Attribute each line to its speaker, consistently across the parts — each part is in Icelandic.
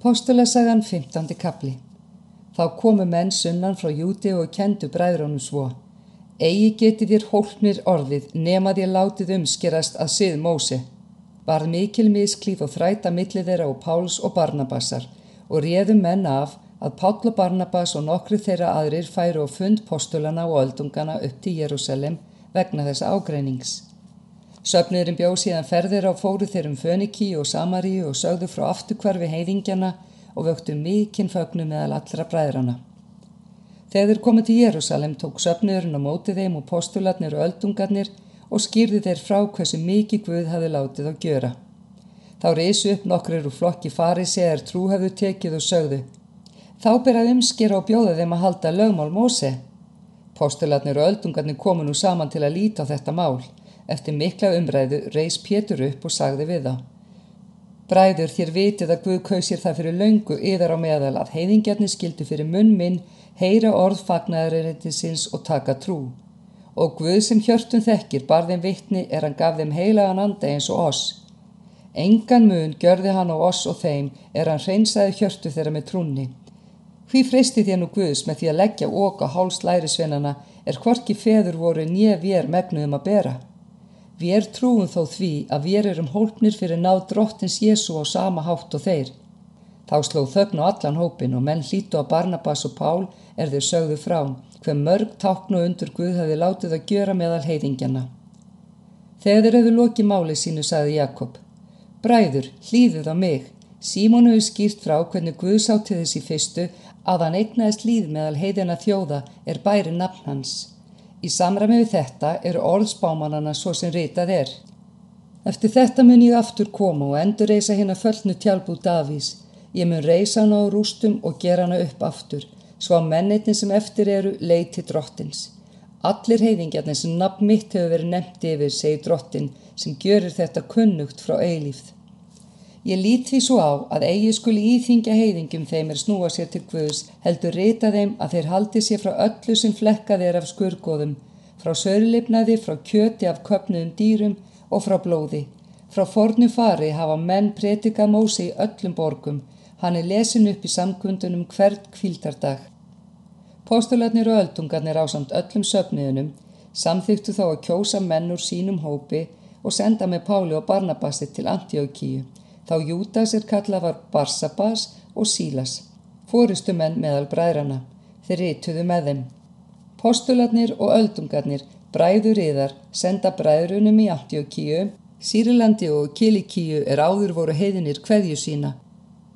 Speaker 1: Postulasagan 15. kapli Þá komu menn sunnan frá Júti og kendu bræðrónum svo. Egi geti þér hólknir orðið nema þér látið umskerast að sið Móse. Varð mikil misklíf og þræta milli þeirra og Páls og Barnabassar og réðum menn af að Páll og Barnabas og nokkri þeirra aðrir færu og fund postulana og öldungana upp til Jérúsalem vegna þessa ágreinings. Söfniðurinn bjóð síðan ferðir á fóru þeir um Föniki og Samaríu og sögðu frá afturkvarfi heiðingjana og vöktu mikinn fögnu meðal allra bræðrana. Þegar þeir komið til Jérúsalem tók söfniðurinn á móti þeim og postulatnir og öldungarnir og skýrði þeir frá hversu mikið Guð hafi látið á gjöra. Þá reysu upp nokkrir úr flokki fari segjar trú hafðu tekið og sögðu. Þá ber að umskera og bjóða þeim að halda lögmál Móse. Postulatnir og öldungarnir komu nú saman til að líta á þetta mál. Eftir mikla umræðu reys Pétur upp og sagði við þá. Bræður þér vitið að Guð kausir það fyrir löngu yðar á meðal að heiðingjarnir skildu fyrir munn minn, heyra orð fagnæðarinnitisins og taka trú. Og Guð sem hjörtun þekkir barðin vittni er hann gaf þeim heilagan anda eins og oss. Engan mun gjörði hann á oss og þeim er hann hreinsaði hjörtu þeirra með trúnni. Hví freysti þér nú Guðs með því að leggja oka háls lærisveinana er hvorki feður voru nýja vér megnuðum að bera. Við trúum þó því að við erum hólpnir fyrir náð drottins Jésu á sama hátt og þeir. Þá sló þögn á allan hópin og menn hlítu á Barnabas og Pál er þeir sögðu frá hver mörg táknu undur Guð hafi látið að gjöra meðal heiðingjana. Þegar hefðu lokið máli sínu, sagði Jakob. Bræður, hlýðuð á mig. Símónu hefur skýrt frá hvernig Guð sátti þessi fyrstu að hann eignaðist líð meðal heiðina þjóða er bæri nafn hans. Í samræmi við þetta eru orðsbámanana svo sem ritað er. Eftir þetta mun ég aftur koma og endur reysa hérna föllnu tjálbú Davís. Ég mun reysa hana á rústum og gera hana upp aftur, svo að mennitin sem eftir eru leiti drottins. Allir heiðingjarnir sem nafn mitt hefur verið nefnt yfir, segi drottin, sem görur þetta kunnugt frá eilífð. Ég lít því svo á að eigi skuli íþingja heiðingum þeim er snúa sér til Guðs, heldur reyta þeim að þeir haldi sér frá öllu sem flekkað er af skurgoðum, frá sörlipnaði, frá kjöti af köpnuðum dýrum og frá blóði. Frá fornu fari hafa menn pretika Mósi í öllum borgum, hann er lesin upp í samkundunum hvert kvildardag. Postulatnir og öldungarnir á samt öllum söfniðunum samþyktu þá að kjósa menn úr sínum hópi og senda með Páli og Barnabasi til Antiókíu Þá Júdas er kallað var Barsabas og Sílas, fórustu menn meðal bræðrana, þeir rituðu með þeim. Postulatnir og öldungarnir, bræður yðar, senda bræðrunum í Antiochíu, Sýrilandi og Kilikíu er áður voru heiðinir hverju sína.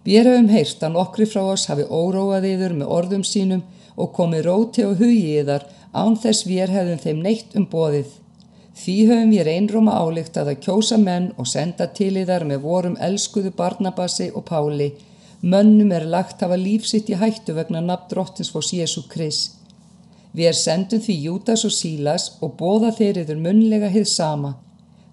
Speaker 1: Við hefum heyrt að nokkri frá oss hafi óróað yður með orðum sínum og komið róti og hugi yðar án þess við hefum þeim neitt um bóðið. Því höfum ég reynróma álíkt að kjósa menn og senda til í þar með vorum elskuðu Barnabasi og Páli. Mönnum er lagt hafa lífsitt í hættu vegna nafn drottins fós Jésu Kris. Við er sendum því Júdas og Sílas og bóða þeir yfir munlega hið sama.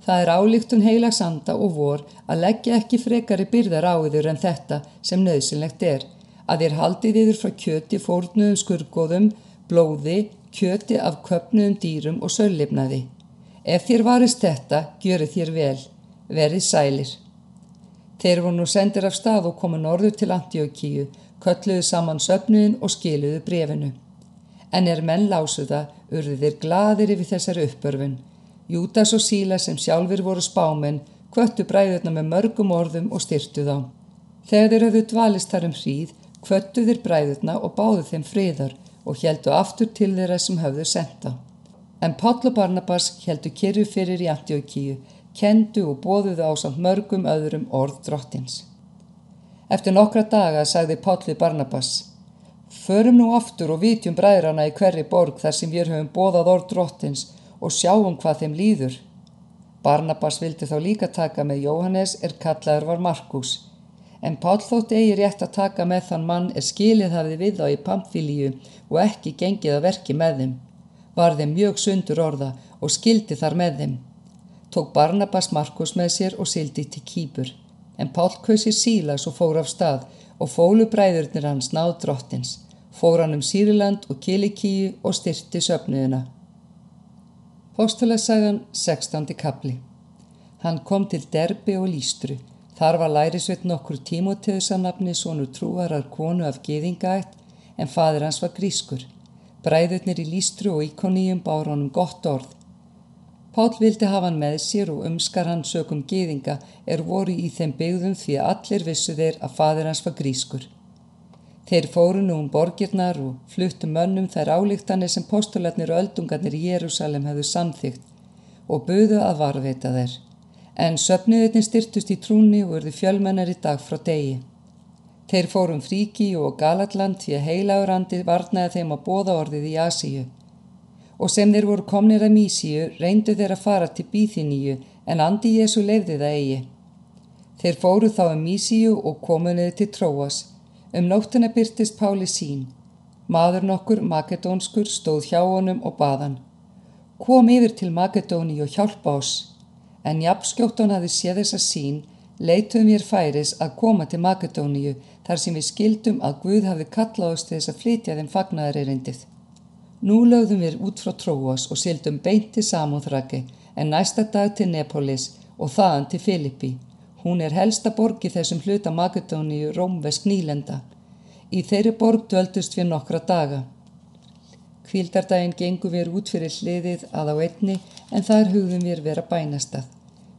Speaker 1: Það er álíktun heilags anda og vor að leggja ekki frekari byrðar á yfir en þetta sem nöðsynlegt er. Að þér haldið yfir frá kjöti fórnuðum skurgoðum, blóði, kjöti af köpnuðum dýrum og söllifnaði. Ef þér varist þetta, gjöru þér vel, verið sælir. Þeir voru nú sendir af stað og komu norður til Antiochíu, kölluðu saman söpnuðin og skiluðu brefinu. En er menn lásuða, urðu þeir gladir yfir þessari uppörfun. Júdas og Síla sem sjálfur voru spámen, kvöttu bræðurna með mörgum orðum og styrtu þá. Þegar þeir höfðu dvalist þar um hríð, kvöttu þeir bræðurna og báðu þeim friðar og heldu aftur til þeirra sem höfðu senda. En Páll og Barnabas heldu kyrru fyrir í Antiochíu, kendu og bóðuðu á samt mörgum öðrum orð drottins. Eftir nokkra daga sagði Páll við Barnabas, Förum nú aftur og vitjum bræðrana í hverri borg þar sem við höfum bóðað orð drottins og sjáum hvað þeim líður. Barnabas vildi þá líka taka með Jóhannes er kallaður var Markus, en Páll þótt eigi rétt að taka með þann mann er skilið hafið við þá í Pamfílíu og ekki gengið að verki með þeim var þeim mjög sundur orða og skildi þar með þeim. Tók Barnabas Markus með sér og sildi til kýpur, en Pál kausir sílas og fór af stað og fólu bræðurnir hans náð drottins, fór hann um Sýriland og Kilikíu og styrti söpnuðina. Póstulesagan 16. kapli Hann kom til Derbi og Lístru, Þar var lærisveit nokkur Tímoteðusanafni sonur trúarar konu af geðingaætt en fadir hans var grískur. Bræðurnir í lístru og íkoníum bár honum gott orð. Pál vildi hafa hann með sér og umskar hann sökum geðinga er voru í þeim byggðum því að allir vissu þeir að fadir hans var grískur. Þeir fóru nú um borgirnar og fluttu mönnum þær álíktanir sem postulatnir og öldungarnir í Jérúsalem hefðu samþygt og buðu að varveita þeir. En söpniðetinn styrtust í trúni og urðu fjölmennar í dag frá degi. Þeir fórum fríki og Galatland því að heilaurandi varnaði þeim að bóða orðið í Asíu. Og sem þeir voru komnir að Mísíu reyndu þeir að fara til Bíþiníu en andi Jésu leiði það eigi. Þeir fóru þá um Mísíu og komuniði til Tróas Um nóttina byrtist Páli sín. Maður nokkur, makedónskur, stóð hjá honum og baðan. Kom yfir til Makedóni og hjálpa oss. En jafnskjótt hann hafi séð þessa sín, leituðum við færis að koma til Makedóniu þar sem við skildum að Guð hafi kallað oss til þess að flytja þeim fagnaðarerindið. Nú lögðum við út frá Tróas og sildum beint til Samúþraki en næsta dag til Nepolis og þaðan til Filippi. Hún er helsta borg í þessum hluta Makedóníu Rómvesk nýlenda. Í þeirri borg döldust við nokkra daga. Kvíldardaginn gengum við út fyrir hliðið að á einni en þar hugðum við vera bænastað.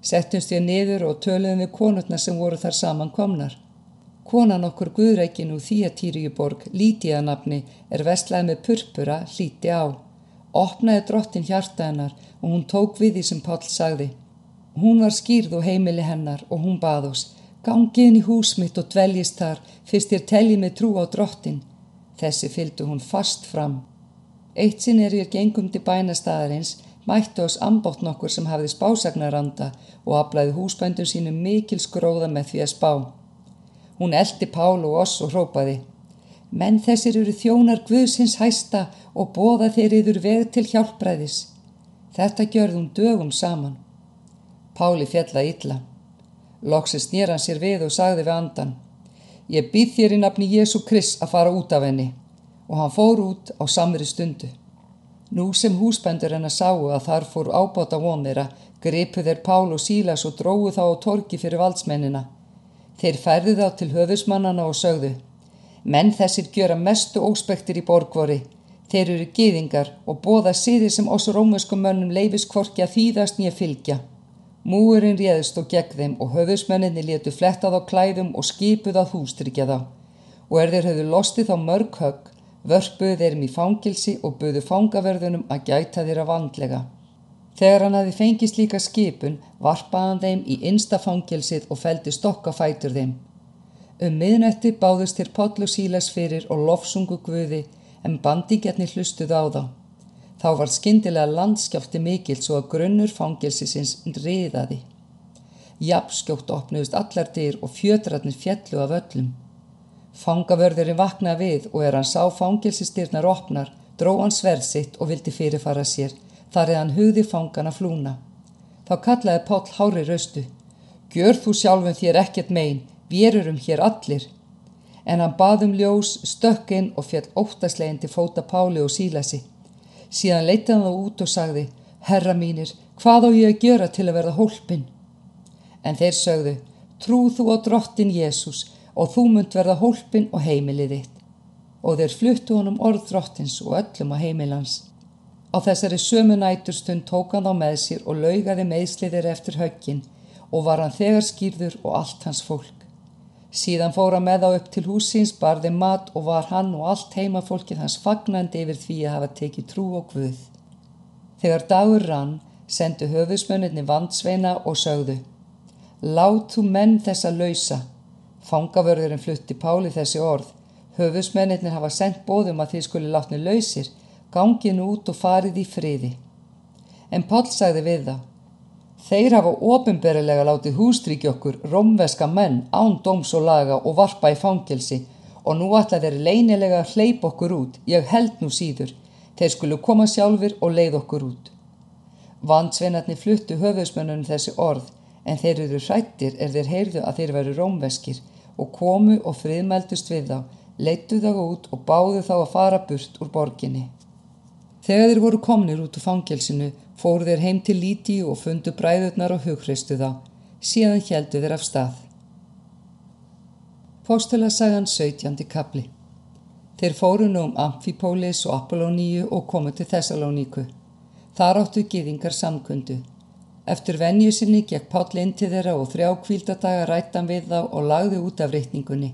Speaker 1: Settumst við niður og töluðum við konurna sem voru þar saman komnar. Konan okkur Guðreikin úr Þíatýriuborg, Lítiðanabni, er vestlað með purpura, hlíti á. Opnaði drottin hjarta hennar og hún tók við því sem Pál sagði. Hún var skýrð og heimili hennar og hún bað oss. Gangið inn í hús mitt og dveljist þar, fyrst ég telji með trú á drottin. Þessi fylgdu hún fast fram. Eitt sinn er ég gengum til bænastæðarins, mætti oss ambótt nokkur sem hafði spásagnaranda og aflæði húsbændum sínum mikil skróða með því að spá. Hún eldi Pál og oss og hrópaði. Menn þessir eru þjónar Guðsins hæsta og bóða þeir yfir veg til hjálpræðis. Þetta gjörðum dögum saman. Páli fjalla illa. Loksins nýr hann sér við og sagði við andan. Ég býð þér í nafni Jésu Krist að fara út af henni og hann fór út á samri stundu. Nú sem húsbændur hennar sáu að þar fór ábáta von þeirra, gripu þeir Pál og Sílas og dróðu þá á torki fyrir valdsmennina. Þeir færðu þá til höfusmannana og sögðu. Menn þessir gjöra mestu óspektir í borgvori. Þeir eru giðingar og bóða síðir sem oss rómuskum mönnum leifis kvorki að þýðast nýja fylgja. Múurinn réðist og gegn þeim og höfusmenninni letu flettað á klæðum og skipuð að hústrykja þá og er þeir höfðu lostið á mörg högg, vörpuðu þeirrim í fangilsi og buðu fangaverðunum að gæta þeirra vandlega. Þegar hann hafi fengist líka skipun, varpaðan þeim í innsta fangilsið og feldi stokka fætur þeim. Um miðnetti báðust þér Páll og Sílas fyrir og lofsungu guði en bandingjarnir hlustuðu á þá. Þá var skindilega landskjáfti mikil svo að grunnur fangilsisins riðaði. Japskjótt opnuðust allar dyr og fjötratnir fjallu af öllum. Fangavörðurinn vaknaði við og er hann sá fangilsistyrnar opnar, dró hann sverð sitt og vildi fyrirfara sér, þar hann hugði fangana flúna. Þá kallaði Páll hári raustu. Gjör þú sjálfum þér ekkert megin, við erum hér allir. En hann baðum ljós, stökkinn og fjall óttaslegin til fóta Páli og Sílasi. Síðan leitaði hann þá út og sagði, herra mínir, hvað á ég að gera til að verða hólpin? En þeir sögðu, trú þú á drottin Jésús og þú munt verða hólpin og heimilið þitt. Og þeir fluttu honum orð drottins og öllum á heimilans. Á þessari sömu næturstund tók hann þá með sér og laugaði meðsliðir eftir höggin og var hann þegar skýrður og allt hans fólk. Síðan fóra með á upp til húsins, barði mat og var hann og allt heimafólkið hans fagnandi yfir því að hafa tekið trú og guð. Þegar dagur rann, sendu höfusmönninni vandsveina og sögðu Látu menn þessa lausa. Fangavörðurinn flutti Páli þessi orð. Höfusmönninni hafa sendt bóðum að þið skuli látni lausir, gangið nú út og farið í friði. En Pál sagði við það Þeir hafa ofinberilega látið hústríki okkur, romveska menn, án dóms og laga og varpa í fangilsi og nú ætla þeir leinilega að hleypa okkur út, ég held nú síður, þeir skulu koma sjálfur og leið okkur út. Vandsveinarni fluttu höfusmönnunum þessi orð en þeir eru hrættir er þeir heyrðu að þeir veru rómveskir og komu og friðmældust við þá, leittu þá út og báðu þá að fara burt úr borginni. Þegar þeir voru komnir út úr fangilsinu fóru þeir heim til Líti og fundu bræðurnar og hugreistu þá, síðan heldu þeir af stað. Póstulasagan 17. kapli Þeir fóru nú um Amfipólis og Apolloníu og komu til Thessalóníku. Þar áttu gyðingar samkundu. Eftir venju sinni gekk Páll inn til þeirra og þrjá kvíldadaga rættan við þá og lagði út af reytningunni.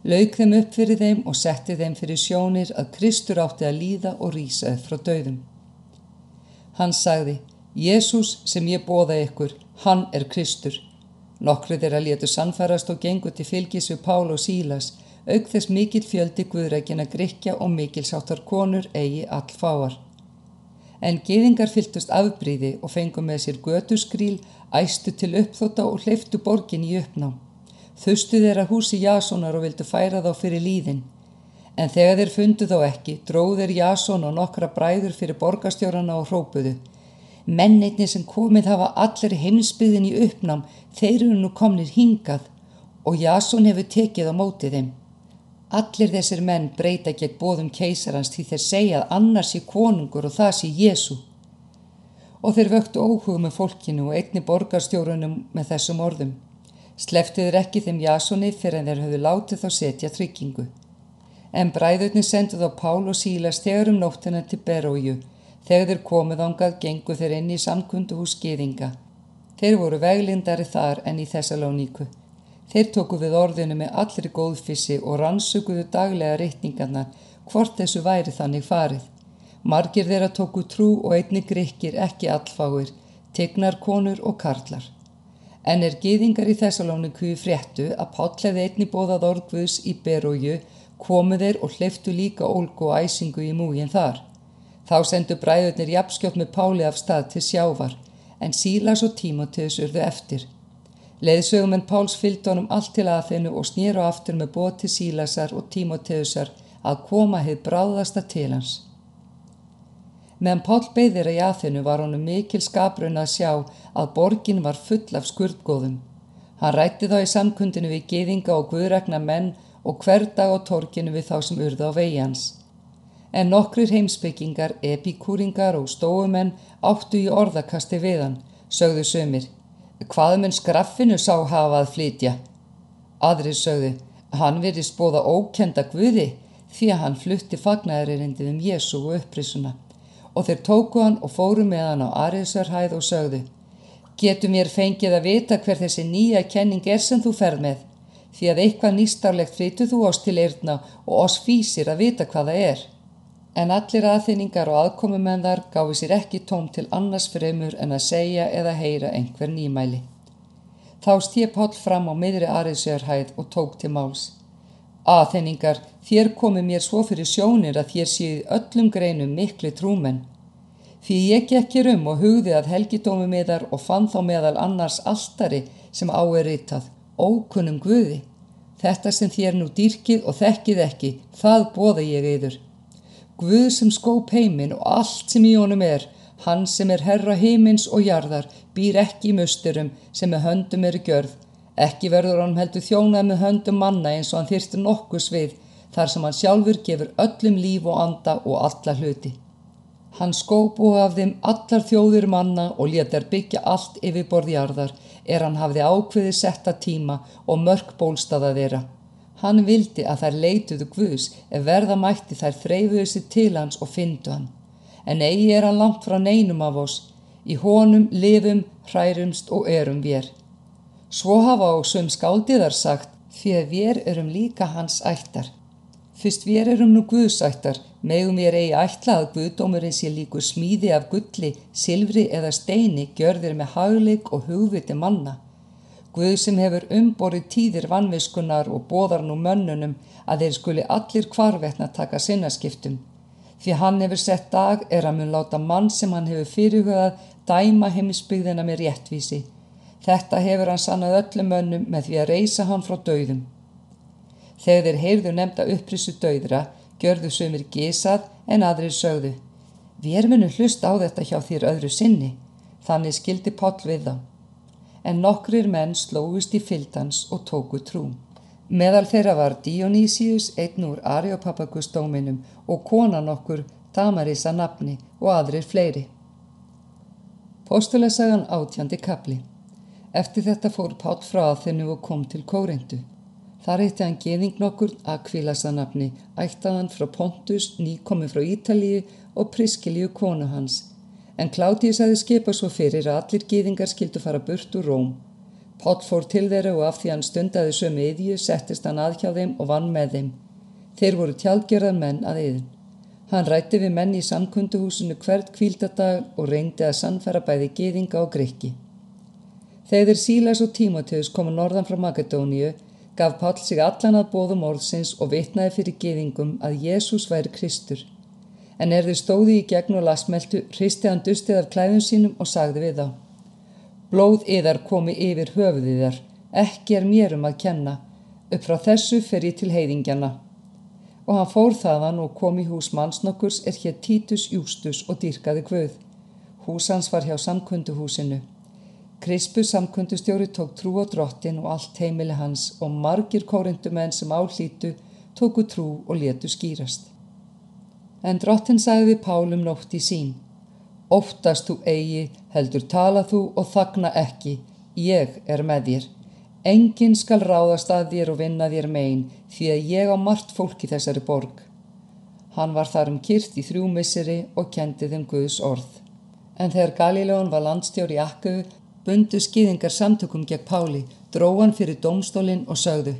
Speaker 1: Lauk þeim upp fyrir þeim og setti þeim fyrir sjónir að Kristur átti að líða og rýsaði frá döðum. Hann sagði, Jésús sem ég bóða ykkur, hann er Kristur. Nokkru þeirra létu sannfærast og gengur til fylgis við Pál og Sílas, auk þess mikill fjöldi guðrækina grikja og mikil sáttar konur eigi allfáar. En geðingar fyltust afbríði og fengu með sér götuskrýl, æstu til uppþóta og hleyftu borgin í uppná. Þustu þeirra húsi Jasónar og vildu færa þá fyrir líðin. En þegar þeir fundu þá ekki, dróð þeir Jasón og nokkra bræður fyrir borgastjórana og hrópuðu. Mennitni sem komið hafa allir heimsbyðin í uppnám, þeir eru nú komnir hingað og Jasón hefur tekið á mótið þeim. Allir þessir menn breyta gegn bóðum keisarans því þeir segja að annars sé konungur og það sé Jésu. Og þeir vöktu óhugum með fólkinu og einni borgarstjórunum með þessum orðum. Sleftiður ekki þeim Jasóni fyrir en þeir höfðu látið þá setja tryggingu. En bræðurni senduð á Pál og Sílas þegar um nóttina til Beróju Þegar þeir komuð ángað gengu þeir inn í samkundu hús geðinga. Þeir voru veglindari þar en í Þessalóníku. Þeir tóku við orðinu með allri góðfissi og rannsökuðu daglega reytningarna hvort þessu væri þannig farið. Margir þeirra tóku trú og einni gríkir ekki allfáir, tegnar konur og karlar. En er geðingar í Þessalóníku fréttu að pátleði einni bóðað orðguðs í Beróju komu þeir og hleyftu líka ólgu og æsingu í múgin þar. Þá sendu bræðurnir jafnskjótt með Páli af stað til sjávar, en Sílas og Tímoteus urðu eftir. Leðsögumenn Páls fylgd honum allt til aðeinu og snýru aftur með bóti Sílasar og Tímoteusar að koma heið bráðasta til hans. Meðan Pál beðir að aðeinu var honum mikil skaprun að sjá að borgin var full af skurðgóðum. Hann rætti þá í samkundinu við geðinga og guðregna menn og hver dag á torkinu við þá sem urðu á vegi hans en nokkrir heimsbyggingar, epikúringar og stóumenn áttu í orðakasti við hann, sögðu sömur. Hvað mun skraffinu sá hafað flytja? Aðrir sögðu, hann verið spóða ókenda guði því að hann flutti fagnæðaririndið um Jésu og upprisuna. Og þeir tóku hann og fóru með hann á Ariðsarhæð og sögðu, getur mér fengið að vita hver þessi nýja kenning er sem þú ferð með, því að eitthvað nýstarlegt flyttu þú oss til eirna og oss fýsir að vita hvað það er en allir aðþýningar og aðkomumenn gáfi sér ekki tóm til annars fremur en að segja eða heyra einhver nýmæli. Þá stíð Páll fram á miðri Ariðsjörhæð og tók til máls. Aðþýningar, þér komi mér svo fyrir sjónir að þér séu öllum greinum miklu trúmenn. Því ég gekkir um og hugði að helgidómi miðar og fann þá meðal annars alltari sem á er ritað, ókunnum guði. Þetta sem þér nú dýrkið og þekkið ekki, það bóða ég yður. Guð sem skóp heiminn og allt sem í honum er, hann sem er herra heimins og jarðar, býr ekki í musturum sem með höndum eru gjörð. Ekki verður hann heldur þjónað með höndum manna eins og hann þyrstur nokkus við, þar sem hann sjálfur gefur öllum líf og anda og alla hluti. Hann skóp og af þeim allar þjóðir manna og létar byggja allt yfir borðjarðar, er hann hafði ákveði setta tíma og mörg bólstaða þeirra. Hann vildi að þær leituðu Guðs ef verða mætti þær þreyfuðu sér til hans og fyndu hann. En eigi er hann langt frá neinum af oss, í honum lifum, hrærumst og erum vér. Svo hafa á söm skáldiðar sagt, því að vér erum líka hans ættar. Fyrst vér erum nú Guðsættar, megum ég eigi ætla að Guðdómurinn sé líku smíði af gulli, silfri eða steini gjörðir með hagleik og hugviti manna. Guð sem hefur umborið tíðir vannviskunar og bóðar nú mönnunum að þeir skuli allir kvarvetna taka sinnaskiptum. Því hann hefur sett dag er að mun láta mann sem hann hefur fyrirhugað dæma heimisbyggðina með réttvísi. Þetta hefur hann sannað öllum mönnum með því að reysa hann frá dauðum. Þegar þeir heyrðu nefnda upprissu dauðra, gjörðu sömur gesað en aðrir sögðu. Við erum hennu hlust á þetta hjá þér öðru sinni, þannig skildi Páll við þá en nokkrir menn slóist í fylgdans og tóku trú. Meðal þeirra var Dionýsius einn úr Ariopapagustóminum og konan okkur Tamarisa nafni og aðrir fleiri. Postulesagan átjandi kapli. Eftir þetta fór Páll frá þennu og kom til Kórindu. Þar eitti hann geðing nokkur að kvílasanafni, ættaðan frá Pontus, nýkomi frá Ítalíu og Priskilíu konu hans. En Klátíus aði skipa svo fyrir að allir geðingar skildu fara burt úr Róm. Páll fór til þeirra og af því hann stundaði sömu yðju settist hann að hjá þeim og vann með þeim. Þeir voru tjálgjörðar menn að yðin. Hann rætti við menn í samkunduhúsinu hvert kvíldadag og reyndi að sannfæra bæði geðinga og greikki. Þegar Sílas og Tímoteus komu norðan frá Makedóníu gaf Pál sig allan að bóðum orðsins og vitnaði fyrir geðingum að Jésús væri Kristur. En er þau stóði í gegn og lasmeltu, hristi hann dustið af klæðum sínum og sagði við þá. Blóð yðar komi yfir höfuð yðar, ekki er mér um að kenna, upp frá þessu fer ég til heiðingjana. Og hann fór þaðan og kom í hús mannsnokkurs er hér Títus Jústus og dýrkaði Guð. Hús hans var hjá samkunduhúsinu. Krispus samkundustjóri tók trú á drottin og allt heimili hans og margir kórindumenn sem álítu tóku trú og letu skýrast. En drottin sagði Pálum nótt í sín. Óttast þú eigi, heldur tala þú og þagna ekki, ég er með þér. Engin skal ráðast að þér og vinna þér megin því að ég á margt fólk í þessari borg. Hann var þar um kyrt í þrjú misseri og kendi þeim Guðs orð. En þegar Galíleon var landstjóri Akkuðu bundu skýðingar samtökum gegn Páli, dróan fyrir domstólinn og sögðu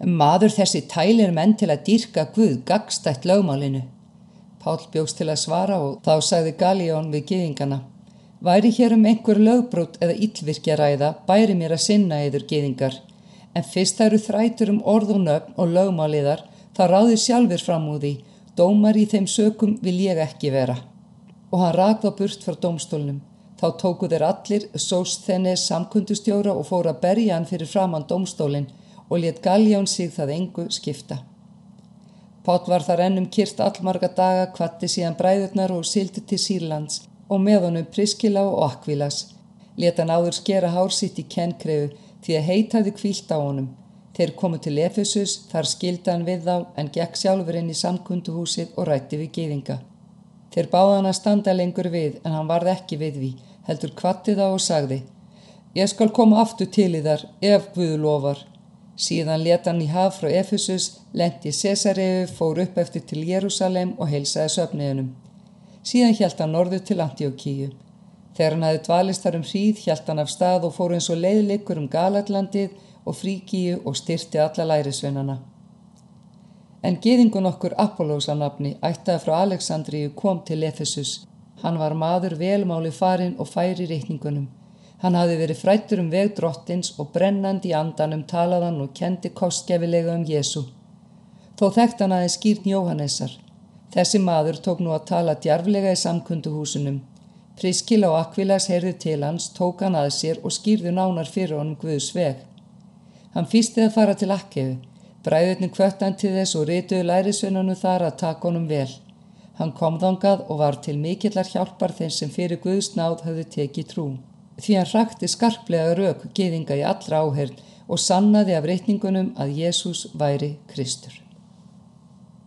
Speaker 1: Maður þessi tælir menn til að dýrka Guð gagstætt lögmálinu. Pál bjóks til að svara og þá sagði Galjón við gýðingana Væri hér um einhver lögbrót eða yllvirkja ræða, bæri mér að sinna eður gýðingar. En fyrst það eru þrætur um orð og nöfn og lögmáliðar, þá ráði sjálfur fram úr því, dómar í þeim sökum vil ég ekki vera. Og hann rakða burt frá domstólnum. Þá tóku þeir allir Sósþenes samkundustjóra og fóru að berja hann fyrir framann domstólinn og let Galjón sig það engu skipta. Pátt var þar ennum kyrt allmarga daga, kvatti síðan bræðurnar og sildi til Sýrlands og með honum Priskila og Akvilas. Let hann áður skera hár sitt í kennkrefu því að heit hafði kvílt á honum. Þeir komu til Efesus, þar skildi hann við þá en gekk sjálfur inn í samkunduhúsið og rætti við geyðinga. Þeir báða hann að standa lengur við en hann varð ekki við við heldur kvatti þá og sagði Ég skal koma aftur til í þar ef Guðu lofar. Síðan leta hann í haf frá Efesus, lendi Cesareu, fór upp eftir til Jérúsalem og heilsaði söfniðunum. Síðan hjælt hann norður til Antíokíu. Þegar hann hafi dvalist þar um hríð hjælt hann af stað og fór eins og leiðleikur um Galatlandið og Fríkíu og styrti alla lærisveinana. En geðingun okkur Apollósa nafni ættaði frá Aleksandríu kom til Efesus Hann var maður velmáli farin og færi reikningunum. Hann hafi verið frættur um veg drottins og brennandi í andanum talaðan og kendi kostgefilega um Jésu. Þó þekkt hann aðeins skýrn Jóhannessar. Þessi maður tók nú að tala djarflega í samkunduhúsunum. Priskila og Akvilas heyrði til hans, tók hann að sér og skýrðu nánar fyrir honum Guðs veg. Hann fýstið að fara til Akkefu. Bræðurinn kvöttan til þess og rituðu lærisveinunum þar að taka honum vel. Hann kom þangað og var til mikillar hjálpar þeim sem fyrir Guðs náð hafði tekið trú. Því hann rakti skarplega rauk geðinga í allra áherð og sannaði af reyningunum að Jésús væri Kristur.